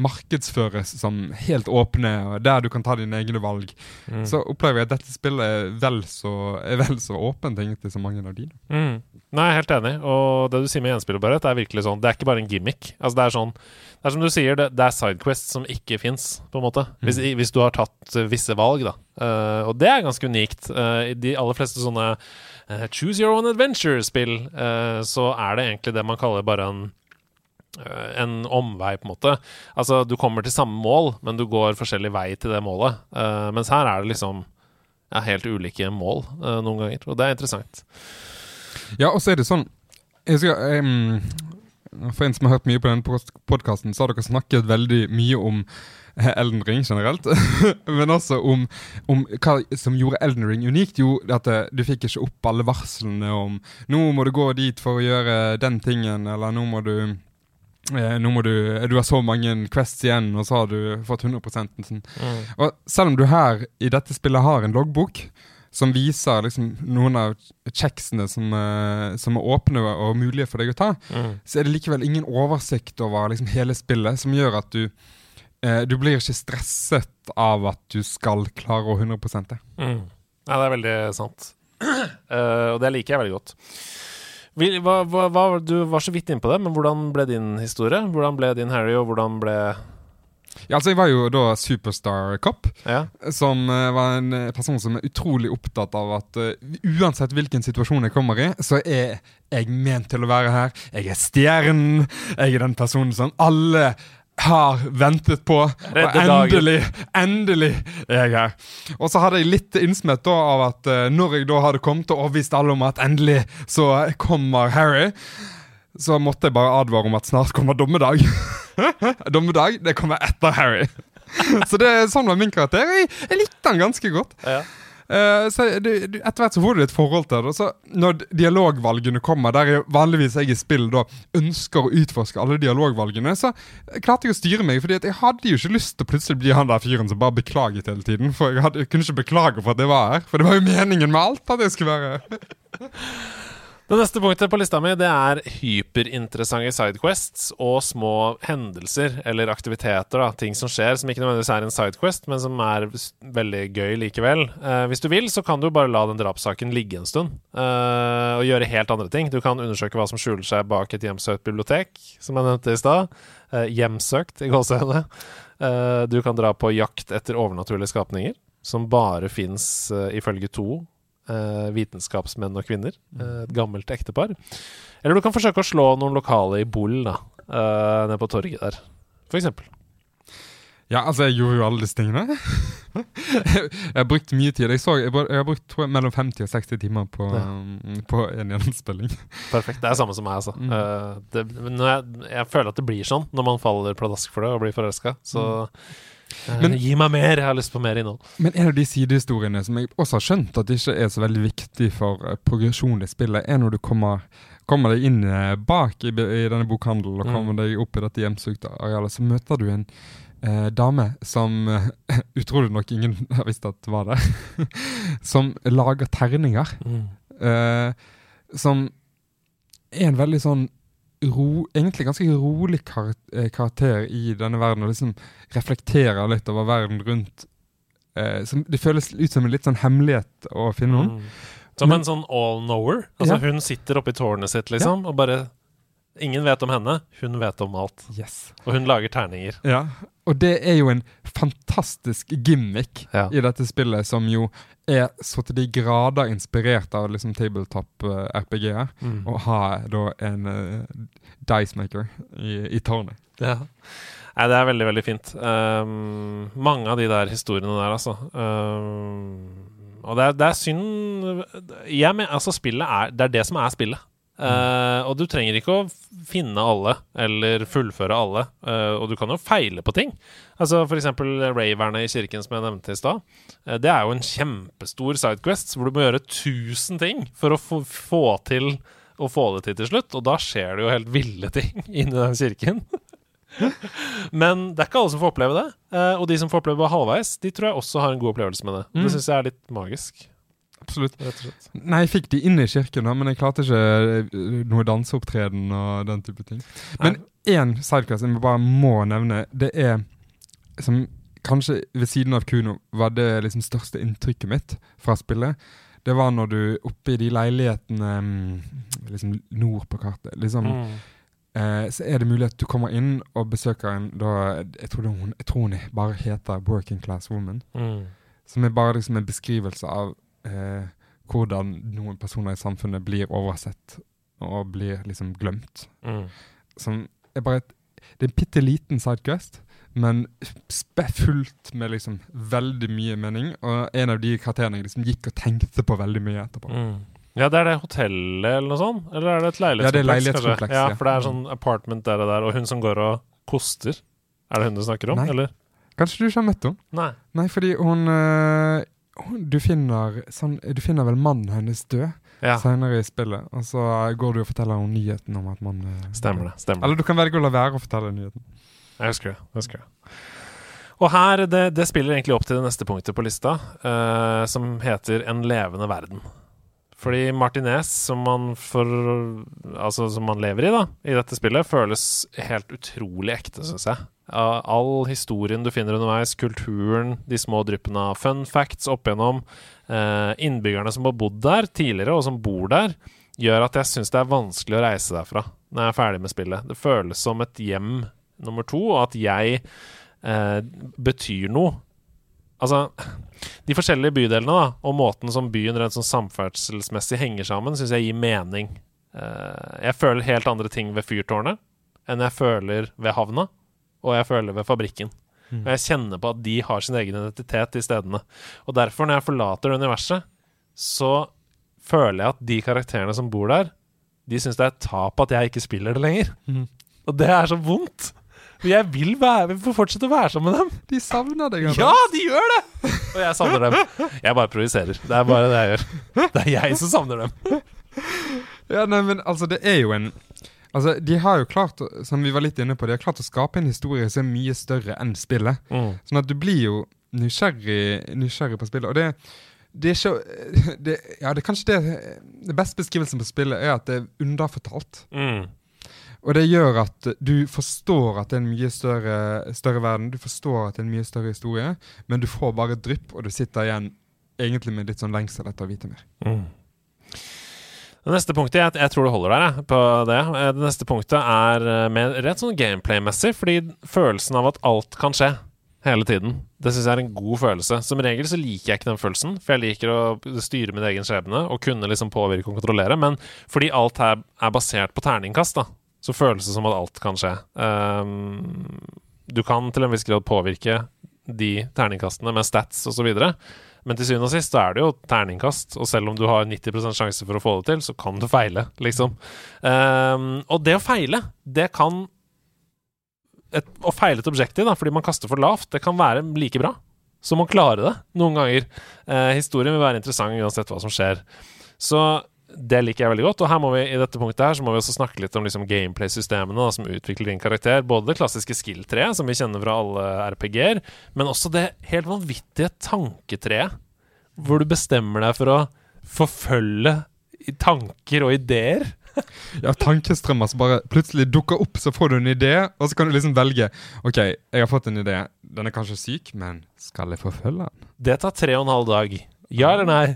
markedsføres som helt åpne, og der du kan ta dine egne valg. Mm. Så opplever jeg at dette spillet er vel så, er vel så åpent egentlig som mange av dine. Mm. Nei, helt enig. Og det du sier med gjenspillbarhet, er virkelig sånn Det er ikke bare en gimmick. Altså, det er sånn Det er som du sier, det, det er sidequests som ikke fins, på en måte. Hvis, hvis du har tatt eh, visse valg, da. Uh, og det er ganske unikt. Uh, I de aller fleste sånne uh, choose your own adventure-spill, så er det egentlig det man kaller bare en en omvei, på en måte. Altså, du kommer til samme mål, men du går forskjellig vei til det målet. Uh, mens her er det liksom ja, helt ulike mål uh, noen ganger, og det er interessant. Ja, og så er det sånn skal, um, For en som har hørt mye på denne podkasten, så har dere snakket veldig mye om eh, Elden Ring generelt. [LAUGHS] Men også om, om hva som gjorde Elden Ring unikt. Jo, at eh, du fikk ikke opp alle varslene om 'nå må du gå dit for å gjøre den tingen', eller 'nå må du eh, nå må du, du har så mange quests igjen, og så har du fått 100 sånn. Og selv om du her i dette spillet har en loggbok som viser liksom noen av checksene som, eh, som er åpne og mulige for deg å ta, Mm. så er det likevel ingen oversikt over liksom hele spillet som gjør at du eh, Du blir ikke stresset av at du skal klare å 100 det. Mm. Ja, det er veldig sant. Uh, [CLEARS THROAT] og det liker jeg veldig godt. Hva, hva, du var så vidt inne på det, men hvordan ble din historie? Hvordan ble din Harry, og hvordan ble Ja, altså Jeg var jo da superstar cop, Ja. som eh, var en eh, person som er utrolig opptatt av at uh, uansett hvilken situasjon jeg kommer i, så er jeg ment til å være her. Jeg er stjernen. Jeg er den personen som alle har ventet på. Og endelig, endelig er jeg her. Og så hadde jeg litt innsmett da av at eh, når jeg da hadde kommet og overbevist alle om at endelig så kommer Harry, så måtte jeg bare advare om at snart kommer dommedag. [LAUGHS] dommedag, det kommer etter Harry. [LAUGHS] så det er sånn var min karakter. Jeg, jeg likte han ganske godt. Ja, Ja. Eh, så du, du, Etter hvert så får du et forhold til det. Så når dialogvalgene kommer, der jeg vanligvis jeg i spill da ønsker å utforske alle dialogvalgene, så klarte jeg å styre meg. Fordi jeg hadde jo ikke lyst til å plutselig bli han der fyren som bare beklaget hele tiden. For jeg, hadde, jeg kunne ikke beklage for at jeg var her. For det var jo meningen med alt at jeg skulle være her. [LAUGHS] Det neste punktet på lista mi Det er hyperinteressante sidequests og små hendelser eller aktiviteter. da Ting som skjer som ikke nødvendigvis er en sidequest, men som er veldig gøy likevel. Eh, hvis du vil, så kan du bare la den drapssaken ligge en stund eh, og gjøre helt andre ting. Du kan undersøke hva som skjuler seg bak et hjemsøkt bibliotek, som jeg nevnte i stad. Eh, hjemsøkt, i gåsehudene. Eh, du kan dra på jakt etter overnaturlige skapninger, som bare fins uh, ifølge to eh, vitenskapsmenn og kvinner. eh, et gammelt ektepar. Eller du kan forsøke å slå noen lokale i Boll, da. Uh, nede på torget der, for eksempel. Ja, altså, jeg gjorde jo alle disse tingene. [LAUGHS] jeg har brukt mye tid. Jeg, så, jeg, jeg har brukt tror jeg, mellom 50 og 60 timer på, Ja. um, på en gjennomspilling. Perfekt. Det er samme som meg, altså. Mm. Uh, det, jeg, føler at det blir sånn når man faller pladask for det og blir forelska. Så eh, Men- gi meg mer! Jeg har lyst på mer innhold. Men en av de sidehistoriene som jeg også har skjønt at det ikke er så veldig viktig for uh, progresjon i spillet, er når du kommer, kommer deg inn eh, bak i, i denne bokhandelen og Mm. kommer deg opp i dette hjemsøkte arealet, så møter du en eh, dame som eh, [LAUGHS] utrolig nok ingen [LAUGHS] har visst at var der, [LAUGHS] som lager terninger. Mm. eh, som er en veldig sånn ro, egentlig ganske rolig kar eh, karakter i denne verden, og liksom reflekterer litt over verden rundt. Eh, som, det føles ut som en litt sånn hemmelighet å finne noen. Mm. Som Men- en sånn all-knower. Altså, Ja. Hun sitter oppi tårnet sitt, liksom, og bare Ingen vet om henne, hun vet om alt. Yes. Og hun lager terninger. Ja, og det er jo en fantastisk gimmick Ja. i dette spillet, som jo er så til de grader inspirert av liksom tabletop-RPG-er. Mm. Og har da en uh, dicemaker i, i tårnet. Ja. Nei, det er veldig, veldig fint. Um, mange av de der historiene der, altså. Um, og det er, det er synd jeg mener, Altså, spillet er Det er det som er spillet. Uh, og du trenger ikke å finne alle eller fullføre alle. Uh, og du kan jo feile på ting. Altså eksempel raverne i kirken som jeg nevnte i stad. Uh, det er jo en kjempestor sidequest hvor du må gjøre 1000 ting for å få, få til å få det til til slutt. Og da skjer det jo helt ville ting [LAUGHS] inni den kirken. [LAUGHS] Men det er ikke alle som får oppleve det. Og de som får oppleve det halvveis, de tror jeg også har en god opplevelse med det. Mm. Det syns jeg er litt magisk. Absolutt. Rett og slett. Nei, jeg fikk de inn i kirken, da, men jeg klarte ikke eh, noe danseopptreden og den type ting. Men én sidequest jeg bare må nevne, det er som kanskje ved siden av Kuno var det liksom største inntrykket mitt fra spillet. Det var når du oppe i de leilighetene mm, liksom nord på kartet liksom, Mm. eh, Så er det mulig at du kommer inn og besøker en da, jeg, tror hun, jeg tror hun bare heter Working Class Woman. Mm. Som er bare liksom en beskrivelse av eh, hvordan noen personer i samfunnet blir oversett og blir liksom glemt. Mm. Som er bare et, Det er en bitte liten sidequest, men fullt med liksom veldig mye mening. Og en av de karakterene jeg liksom gikk og tenkte på veldig mye etterpå. Mm. Ja, det er det hotellet eller noe sånt? Eller er det et leilighetskompleks? Ja, det er leilighetskompleks, Ja, for det er sånn apartment der og der, og hun som går og koster. Er det hun du snakker om, Nei. eller? Kanskje du ikke har møtt henne? Nei. Nei, fordi hun, eh, du, finner, sånn, du finner vel mannen hennes død Ja, senere i spillet. Og så går du og forteller henne nyheten om at mannen eh, stemmer det. stemmer. Eller du kan velge å la være å fortelle nyheten. Jeg husker det. jeg husker det. Og her, det, det spiller egentlig opp til det neste punktet på lista, uh, som heter En levende verden. Fordi Martinez, som man, for, altså, som man lever i da, i dette spillet, føles helt utrolig ekte, syns jeg. All historien du finner underveis, kulturen, de små dryppene av fun facts opp igjennom, eh, innbyggerne som har bodd der tidligere, og som bor der, gjør at jeg syns det er vanskelig å reise derfra når jeg er ferdig med spillet. Det føles som et hjem nummer to, og at jeg eh, betyr noe. Altså, de forskjellige bydelene da, og måten som byen rent sånn samferdselsmessig henger sammen, syns jeg gir mening. Eh, jeg føler helt andre ting ved fyrtårnet enn jeg føler ved havna, og jeg føler ved fabrikken. Og jeg kjenner på at de har sin egen identitet i stedene. Og derfor, når jeg forlater det universet, så føler jeg at de karakterene som bor der, de syns det er et tap at jeg ikke spiller det lenger. Mm. Og det er så vondt. For jeg vil, være, vil fortsette å være sammen med dem. De savner deg. Ja, de gjør det! Og jeg savner dem. Jeg bare projiserer. Det er bare det jeg gjør. Det er jeg som savner dem. Ja, nei, men altså, det er jo en Altså, De har jo klart, som vi var litt inne på, de har klart å skape en historie som er mye større enn spillet. Mm. Sånn at du blir jo nysgjerrig, nysgjerrig på spillet. Og det, det er ikke [LAUGHS] det, Ja, det er kanskje det Det beste beskrivelsen på spillet er at det er underfortalt. Mm. Og det gjør at du forstår at det er en mye større, større verden. Du forstår at det er en mye større historie, men du får bare drypp, og du sitter igjen egentlig med litt sånn lengsel etter å vite mer. Mm. Det neste punktet, jeg, jeg tror det holder der, jeg, på det. Eh, Det neste punktet er eh, mer rett sånn gameplay-messig, fordi følelsen av at alt kan skje hele tiden, det syns jeg er en god følelse. Som regel så liker jeg ikke den følelsen, for jeg liker å styre min egen skjebne og kunne liksom påvirke og kontrollere, men fordi alt her er basert på terningkast, da, så føles det som at alt kan skje. Um, du kan til en viss grad påvirke de terningkastene med stats osv. Men til syvende og sist er det jo terningkast, og selv om du har 90% sjanse for å få det til, så kan du feile, liksom. Um, og det å feile, det kan et, Å feile et objektiv, da, fordi man kaster for lavt, det kan være like bra som å klare det noen ganger. Uh, historien vil være interessant uansett hva som skjer. Så det liker jeg veldig godt. Og her må vi i dette punktet her Så må vi også snakke litt om liksom gameplay-systemene som utvikler din karakter. Både det klassiske skill-treet, som vi kjenner fra alle RPG-er, men også det helt vanvittige tanketreet, hvor du bestemmer deg for å forfølge tanker og ideer. Ja, tankestrømmer som bare plutselig dukker opp, så får du en idé, og så kan du liksom velge. OK, jeg har fått en idé. Den er kanskje syk, men skal jeg forfølge den? Det tar tre og en halv dag. Ja eller nei?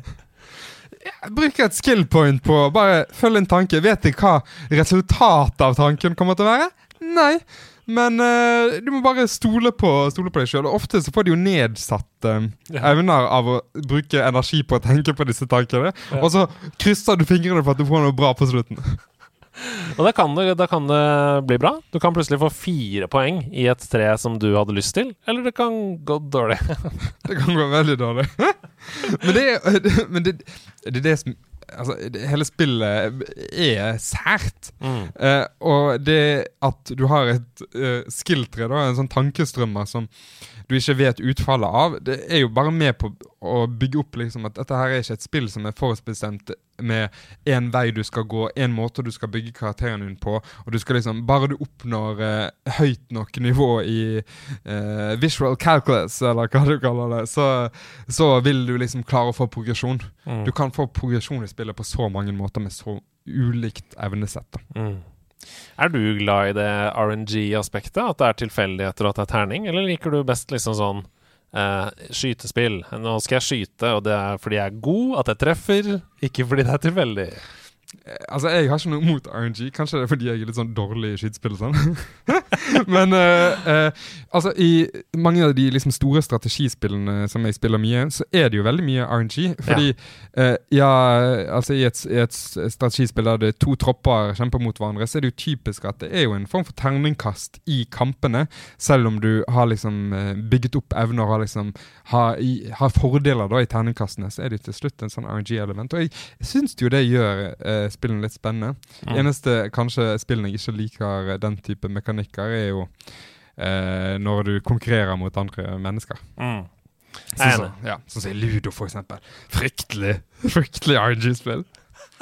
Bruker et skill point på bare følge en tanke. Vet du hva resultatet av tanken kommer til å være? Nei. Men uh, du må bare stole på, stole på deg sjøl. Ofte så får de jo nedsatte Ja. evner av å bruke energi på å tenke på disse tankene. Ja. Og så krysser du fingrene for at du får noe bra på slutten. Og da kan, det, da kan det bli bra. Du kan plutselig få fire poeng i et tre som du hadde lyst til, eller det kan gå dårlig. [LAUGHS] Det kan gå veldig dårlig. men det [LAUGHS] men det, det, er det som Altså, det, hele spillet er sært. Mm. Eh, og det at du har et uh, skill-tre, en sånn tankestrømmer som du ikke vet utfallet av, det er jo bare med på å bygge opp liksom at dette her er ikke et spill som er forutbestemt med én vei du skal gå, én måte du skal bygge karakteren din på, og du skal liksom Bare du oppnår eh, høyt nok nivå i eh, visual calculus, eller hva du kaller det, så, så vil du liksom klare å få progresjon. Mm. Du kan få progresjon i spillet på så mange måter med så ulikt evnesett. Mm. Er du glad i det RNG-aspektet? At det er tilfeldigheter og at det er terning? Eller liker du best liksom sånn eh, skytespill? Nå skal jeg skyte, og det er fordi jeg er god, at jeg treffer, ikke fordi det er tilfeldig. Altså, Jeg har ikke noe mot RNG. Kanskje det er fordi jeg er litt sånn dårlig i skytespill og sånn. [LAUGHS] Men uh, uh, altså, i mange av de liksom store strategispillene som jeg spiller mye, så er det jo veldig mye RNG. Fordi eh, ja, altså i et, i et strategispill der det er to tropper kjemper mot hverandre, så er det jo typisk at det er jo en form for terningkast i kampene. Selv om du har liksom bygget opp evner og har liksom har, i, har fordeler da i terningkastene, så er det jo til slutt en sånn RNG-element. Og jeg syns jo det gjør eh, spillene litt spennende. Mm. Eneste kanskje spillene jeg ikke liker eh, den type mekanikker, er jo eh, når du konkurrerer mot andre mennesker. Mm. Sånn som ja, så Ludo, for eksempel. Fryktelig [LAUGHS] fryktelig RNG-spill.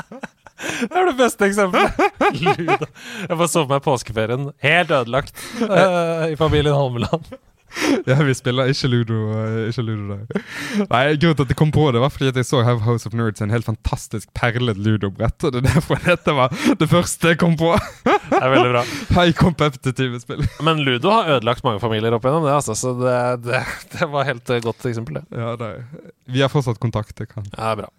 Det er det beste eksempelet! [LAUGHS] Ludo. Jeg bare så for meg påskeferien helt ødelagt uh, i familien Holmeland. [LAUGHS] ja, vi spiller ikke Ludo. eh, Ikke Ludo der. Nei, Grunnen til at jeg kom på det, var fordi at jeg så Have House of Nerds, en helt fantastisk perlet ludobrett. Og det er derfor dette var det første jeg kom på. Det er veldig bra. [LAUGHS] Hei, kompetitive spill. Men Ludo har ødelagt mange familier opp igjennom det, altså, så det, det, [LAUGHS] det var helt eh, godt eksempel, det. Ja, det, vi har fortsatt kontakt. Det kan Ja, bra.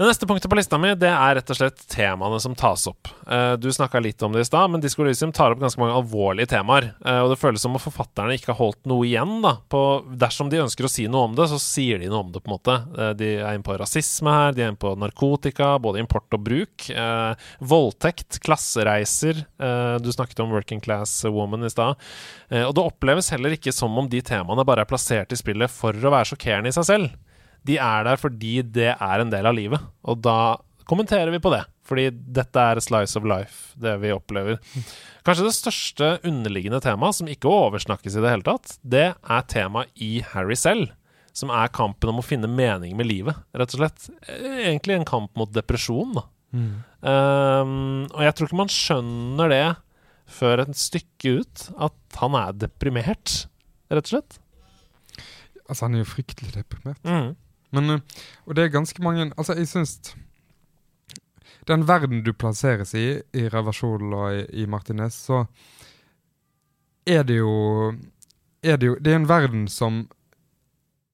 Det. Neste punktet på lista mi Det er rett og slett temaene som tas opp. Eh, du snakka litt om det i stad, men Disko Elysium tar opp ganske mange alvorlige temaer. Eh, og det føles som om forfatterne ikke har holdt noe igjen. da på, Dersom de ønsker å si noe om det, så sier de noe om det. på en måte Eh, De er inne på rasisme her, de er inne på narkotika, både import og bruk. Voldtekt, klassereiser. Du snakket om Working Class Woman i stad. Og det oppleves heller ikke som om de temaene bare er plassert i spillet for å være sjokkerende i seg selv de er der fordi det er en del av livet. Og da kommenterer vi på det. Fordi dette er slice of life, det vi opplever. Kanskje det største underliggende temaet, som ikke oversnakkes i det hele tatt, det er temaet i Harry selv. Som er kampen om å finne mening med livet, rett og slett. Egentlig en kamp mot depresjon, da. Um, og jeg tror ikke man skjønner det før et stykke ut, at han er deprimert, rett og slett. Altså, han er jo fryktelig deprimert. Mm. Men, eh, og det er ganske mange Altså, jeg syns Den verden du plasseres i, i Reversjon og i, i Martinez, så er det jo er det jo Det er en verden som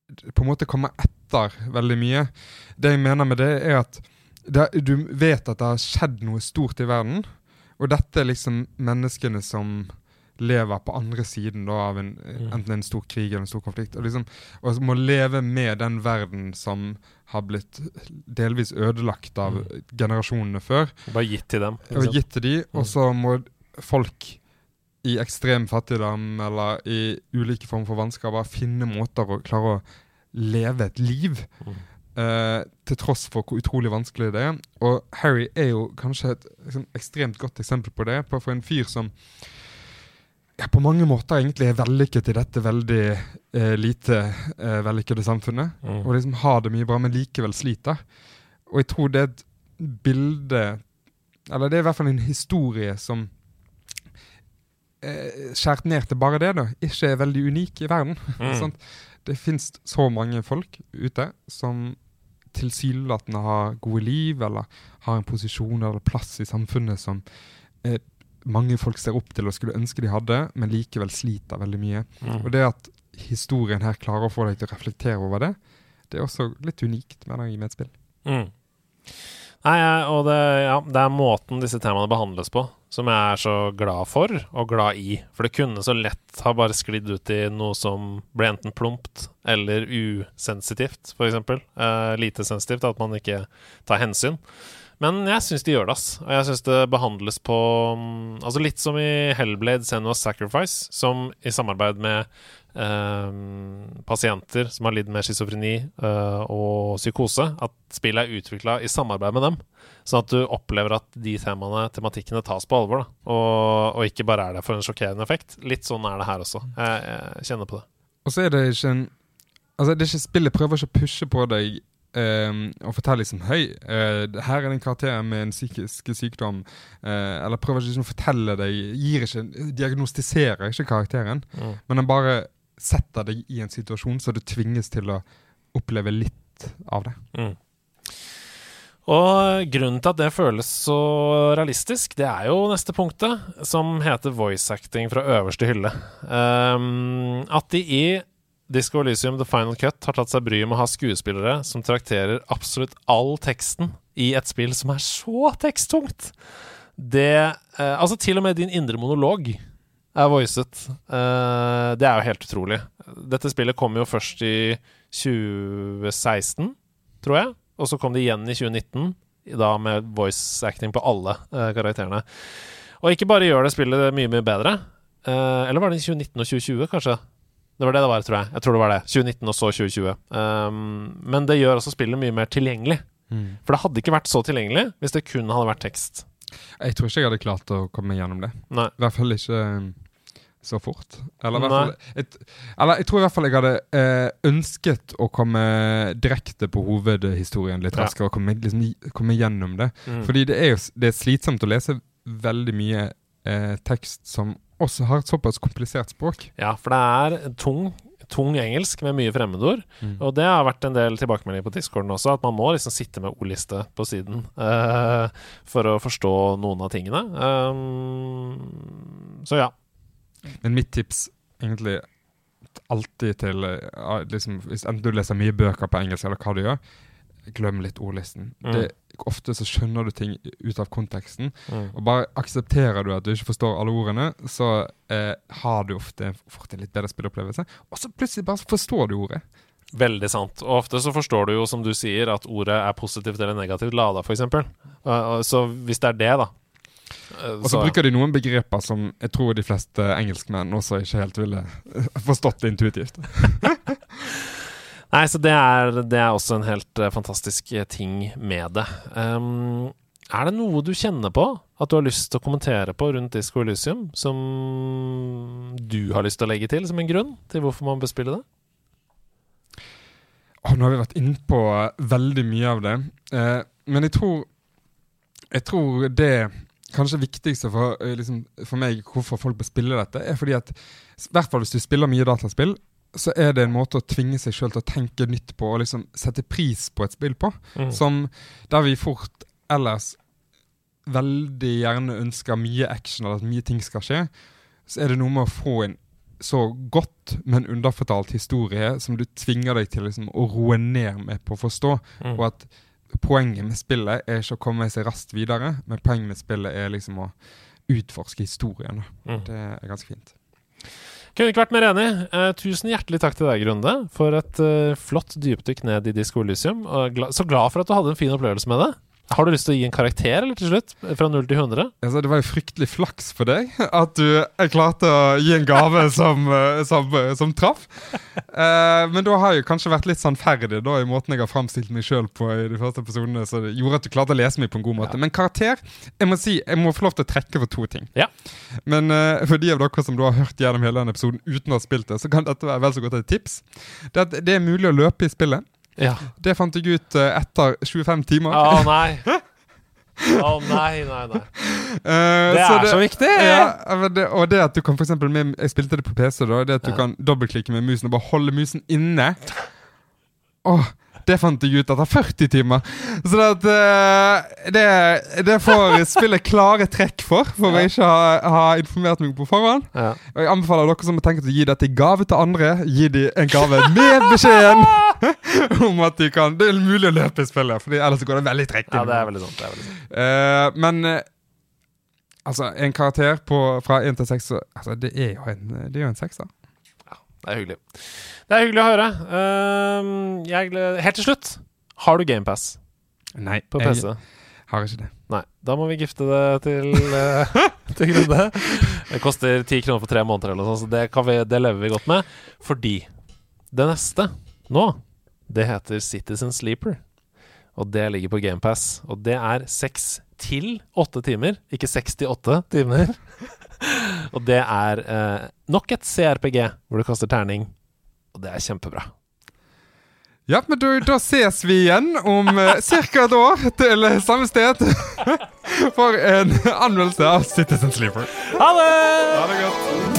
på en måte kommer etter veldig mye. Det jeg mener med det, er at det, du vet at det har skjedd noe stort i verden, og dette er liksom menneskene som lever på andre siden da, av en, enten en stor krig eller en stor konflikt. Og, liksom, og må leve med den verden som har blitt delvis ødelagt av generasjonene før, Bare gitt til dem. og gitt til de, og så må folk i ekstrem fattigdom eller i ulike former for vansker bare finne måter å klare å leve et liv. Mm. Uh, til tross for hvor utrolig vanskelig det er. Og Harry er jo kanskje et liksom, ekstremt godt eksempel på det. På, for en fyr som ja, på mange måter egentlig er vellykket i dette veldig eh, lite eh, vellykkede samfunnet. Mm. Og liksom har det mye bra, men likevel sliter. Og jeg tror det er et bilde Eller det er i hvert fall en historie som eh, skjært ned til bare det, da, ikke er veldig unik i verden. [LAUGHS] Mm. Det fins så mange folk ute som tilsynelatende har gode liv, eller har en posisjon eller plass i samfunnet som eh, mange folk ser opp til og skulle ønske de hadde, men likevel sliter veldig mye. Mm. Og det at historien her klarer å få deg til å reflektere over det, det er også litt unikt med deg i et spill. Mm. Nei, og det, ja, det er måten disse temaene behandles på som jeg er så glad for og glad i. For det kunne så lett ha bare sklidd ut i noe som ble enten plumpt eller usensitivt, f.eks. Eh, lite sensitivt, at man ikke tar hensyn. Men jeg syns de gjør det, ass. Og jeg syns det behandles på mm, Altså litt som i Hellblade Senua's Sacrifice, som i samarbeid med eh, pasienter som har lidd med schizofreni eh, og psykose, at spillet er utvikla i samarbeid med dem. Sånn at du opplever at de temaene, tematikkene tas på alvor, da. Og, og ikke bare er der for en sjokkerende effekt. Litt sånn er det her også. Jeg, jeg kjenner på det. Og så er det ikke en Altså, det er ikke spillet prøver ikke å pushe på deg ehm, og fortelle liksom Hei, uh, her er det en karakter med en psykisk sykdom. Uh, eller prøver ikke liksom å fortelle deg Gir ikke Diagnostiserer ikke karakteren, Mm. men den bare setter deg i en situasjon så du tvinges til å oppleve litt av det. Mm. Og grunnen til at det føles så realistisk, det er jo neste punktet, som heter voice acting fra øverste hylle. Um, at de i Disco Elysium The Final Cut har tatt seg bryet med å ha skuespillere som trakterer absolutt all teksten i et spill som er så teksttungt. Det eh, Altså, til og med din indre monolog er voicet. Eh, det er jo helt utrolig. Dette spillet kom jo først i 2016, tror jeg. Og så kom det igjen i 2019, da med voice acting på alle eh, karakterene. Og ikke bare gjør det spillet mye, mye bedre. eh, eller var det i 2019 og 2020, kanskje? Det var det det var, tror jeg. Jeg tror det var det. 2019 og så 2020. Um, men det gjør også spillet mye mer tilgjengelig. For det hadde ikke vært så tilgjengelig hvis det kun hadde vært tekst. Jeg tror ikke jeg hadde klart å komme gjennom det. Nei. I hvert fall ikke eh, så fort. Eller, fall, et, eller jeg tror i hvert fall jeg hadde eh, ønsket å komme direkte på hovedhistorien litt Ja. raskere. Og komme, liksom, komme gjennom det. Mm. Fordi det er jo det er slitsomt å lese veldig mye eh, tekst som også har et såpass komplisert språk. Ja, for det er tung, tung engelsk med mye fremmedord. Mm. Og det har vært en del tilbakemeldinger på discorden også, at man må liksom sitte med ordliste på siden uh, for å forstå noen av tingene. Um, så ja. Men mitt tips egentlig alltid til eh, liksom, Hvis enten du leser mye bøker på engelsk, eller hva du gjør, glem litt ordlisten. Mm. Det, ofte så skjønner du ting ut av konteksten. Mm. Og bare aksepterer du at du ikke forstår alle ordene, så eh, har du ofte fått en litt bedre spilleopplevelse. Og så plutselig bare forstår du ordet. Veldig sant. Og ofte så forstår du jo, som du sier, at ordet er positivt eller negativt lada, f.eks. Så hvis det er det, da eh, Og så bruker de noen begreper som jeg tror de fleste engelskmenn også ikke helt ville [LAUGHS] forstått intuitivt. [LAUGHS] Nei, så det er, det er også en helt eh, fantastisk eh, ting med det. Um, er det noe du kjenner på at du har lyst til å kommentere på rundt Disco Elysium, som du har lyst til å legge til som en grunn til hvorfor man bør spille det? Oh, nå har vi vært inne på veldig mye av det. Eh, men jeg tror Jeg tror det kanskje viktigste for, eh, liksom, for meg hvorfor folk bør spille dette, er fordi at i hvert fall hvis du spiller mye dataspill, så er det en måte å tvinge seg sjøl til å tenke nytt på og liksom sette pris på et spill på. Mm. Som der vi fort ellers veldig gjerne ønsker mye action, eller at mye ting skal skje, så er det noe med å få en så godt, men underfortalt historie som du tvinger deg til liksom, å roe ned med på å forstå. Mm. Og at poenget med spillet er ikke å komme seg raskt videre, men poenget med spillet er liksom å utforske historien. Mm. Det er ganske fint. Kunne ikke vært mer enig. Eh, tusen hjertelig takk til deg, Grunde, for et eh, flott dypdykk ned i Disco Elysium. Gla så glad for at du hadde en fin opplevelse med det. Har du lyst til å gi en karakter eller til slutt? Fra 0 til 100? Altså, det var jo fryktelig flaks for deg at du klarte å gi en gave [LAUGHS] som, eh, som, eh, som traff. Uh, men da har jeg kanskje vært litt sannferdig da, i måten jeg har framstilt meg sjøl på i de første episodene. Så det gjorde at du klarte å lese meg på en god måte. Ja. Men karakter Jeg må si, jeg må få lov til å trekke for to ting. Ja. Men uh, for de av dere som du har hørt gjennom hele denne episoden uten å ha spilt det, så kan dette være vel så godt et tips. Det det er mulig å løpe i spillet. Ja. Det fant jeg ut eh, etter 25 timer. Å [LAUGHS] nei. Å nei, nei, nei. Uh, Det så er så viktig! Ja, det, og det at du kan for eksempel med, Jeg spilte det på PC. da Det at du Ja. kan dobbeltklikke med musen og bare holde musen inne. Åh, det fant jeg ut etter 40 timer. Så at, eh, det, det får spillet klare trekk for, for å ikke ha, ha informert meg på forhånd. Ja. Og Jeg anbefaler dere som har tenkt å gi dette i gave til andre, gi dem en gave med beskjeden [LAUGHS] om at de kan Det er mulig å løpe i spillet, for ellers går det veldig trekk. ja, det er veldig sant. Det er veldig sant. Uh, men eh, altså, en karakter på, fra 1 til 6 altså, det, er jo en, det er jo en sekser. Det er hyggelig. Det er hyggelig å høre. Ehm, jeg, helt til slutt, har du GamePass Nei, på jeg PC? har ikke det. Nei. Da må vi gifte det til, uh, [LAUGHS] til Grunde. Det koster ti kroner for tre måneder, eller noe sånt, så det, kan vi, det lever vi godt med. Fordi det neste nå, det heter Citizen Sleeper. Og det ligger på GamePass. Og det er seks til åtte timer, ikke 68 timer. [LAUGHS] og det er eh, nok et CRPG hvor du kaster terning. Og det er kjempebra. Ja, men da, da ses vi igjen om eh, ca. et år til eh, samme sted [LAUGHS] for en anmeldelse av Citizen Sleeper. Ha det! Ha det godt.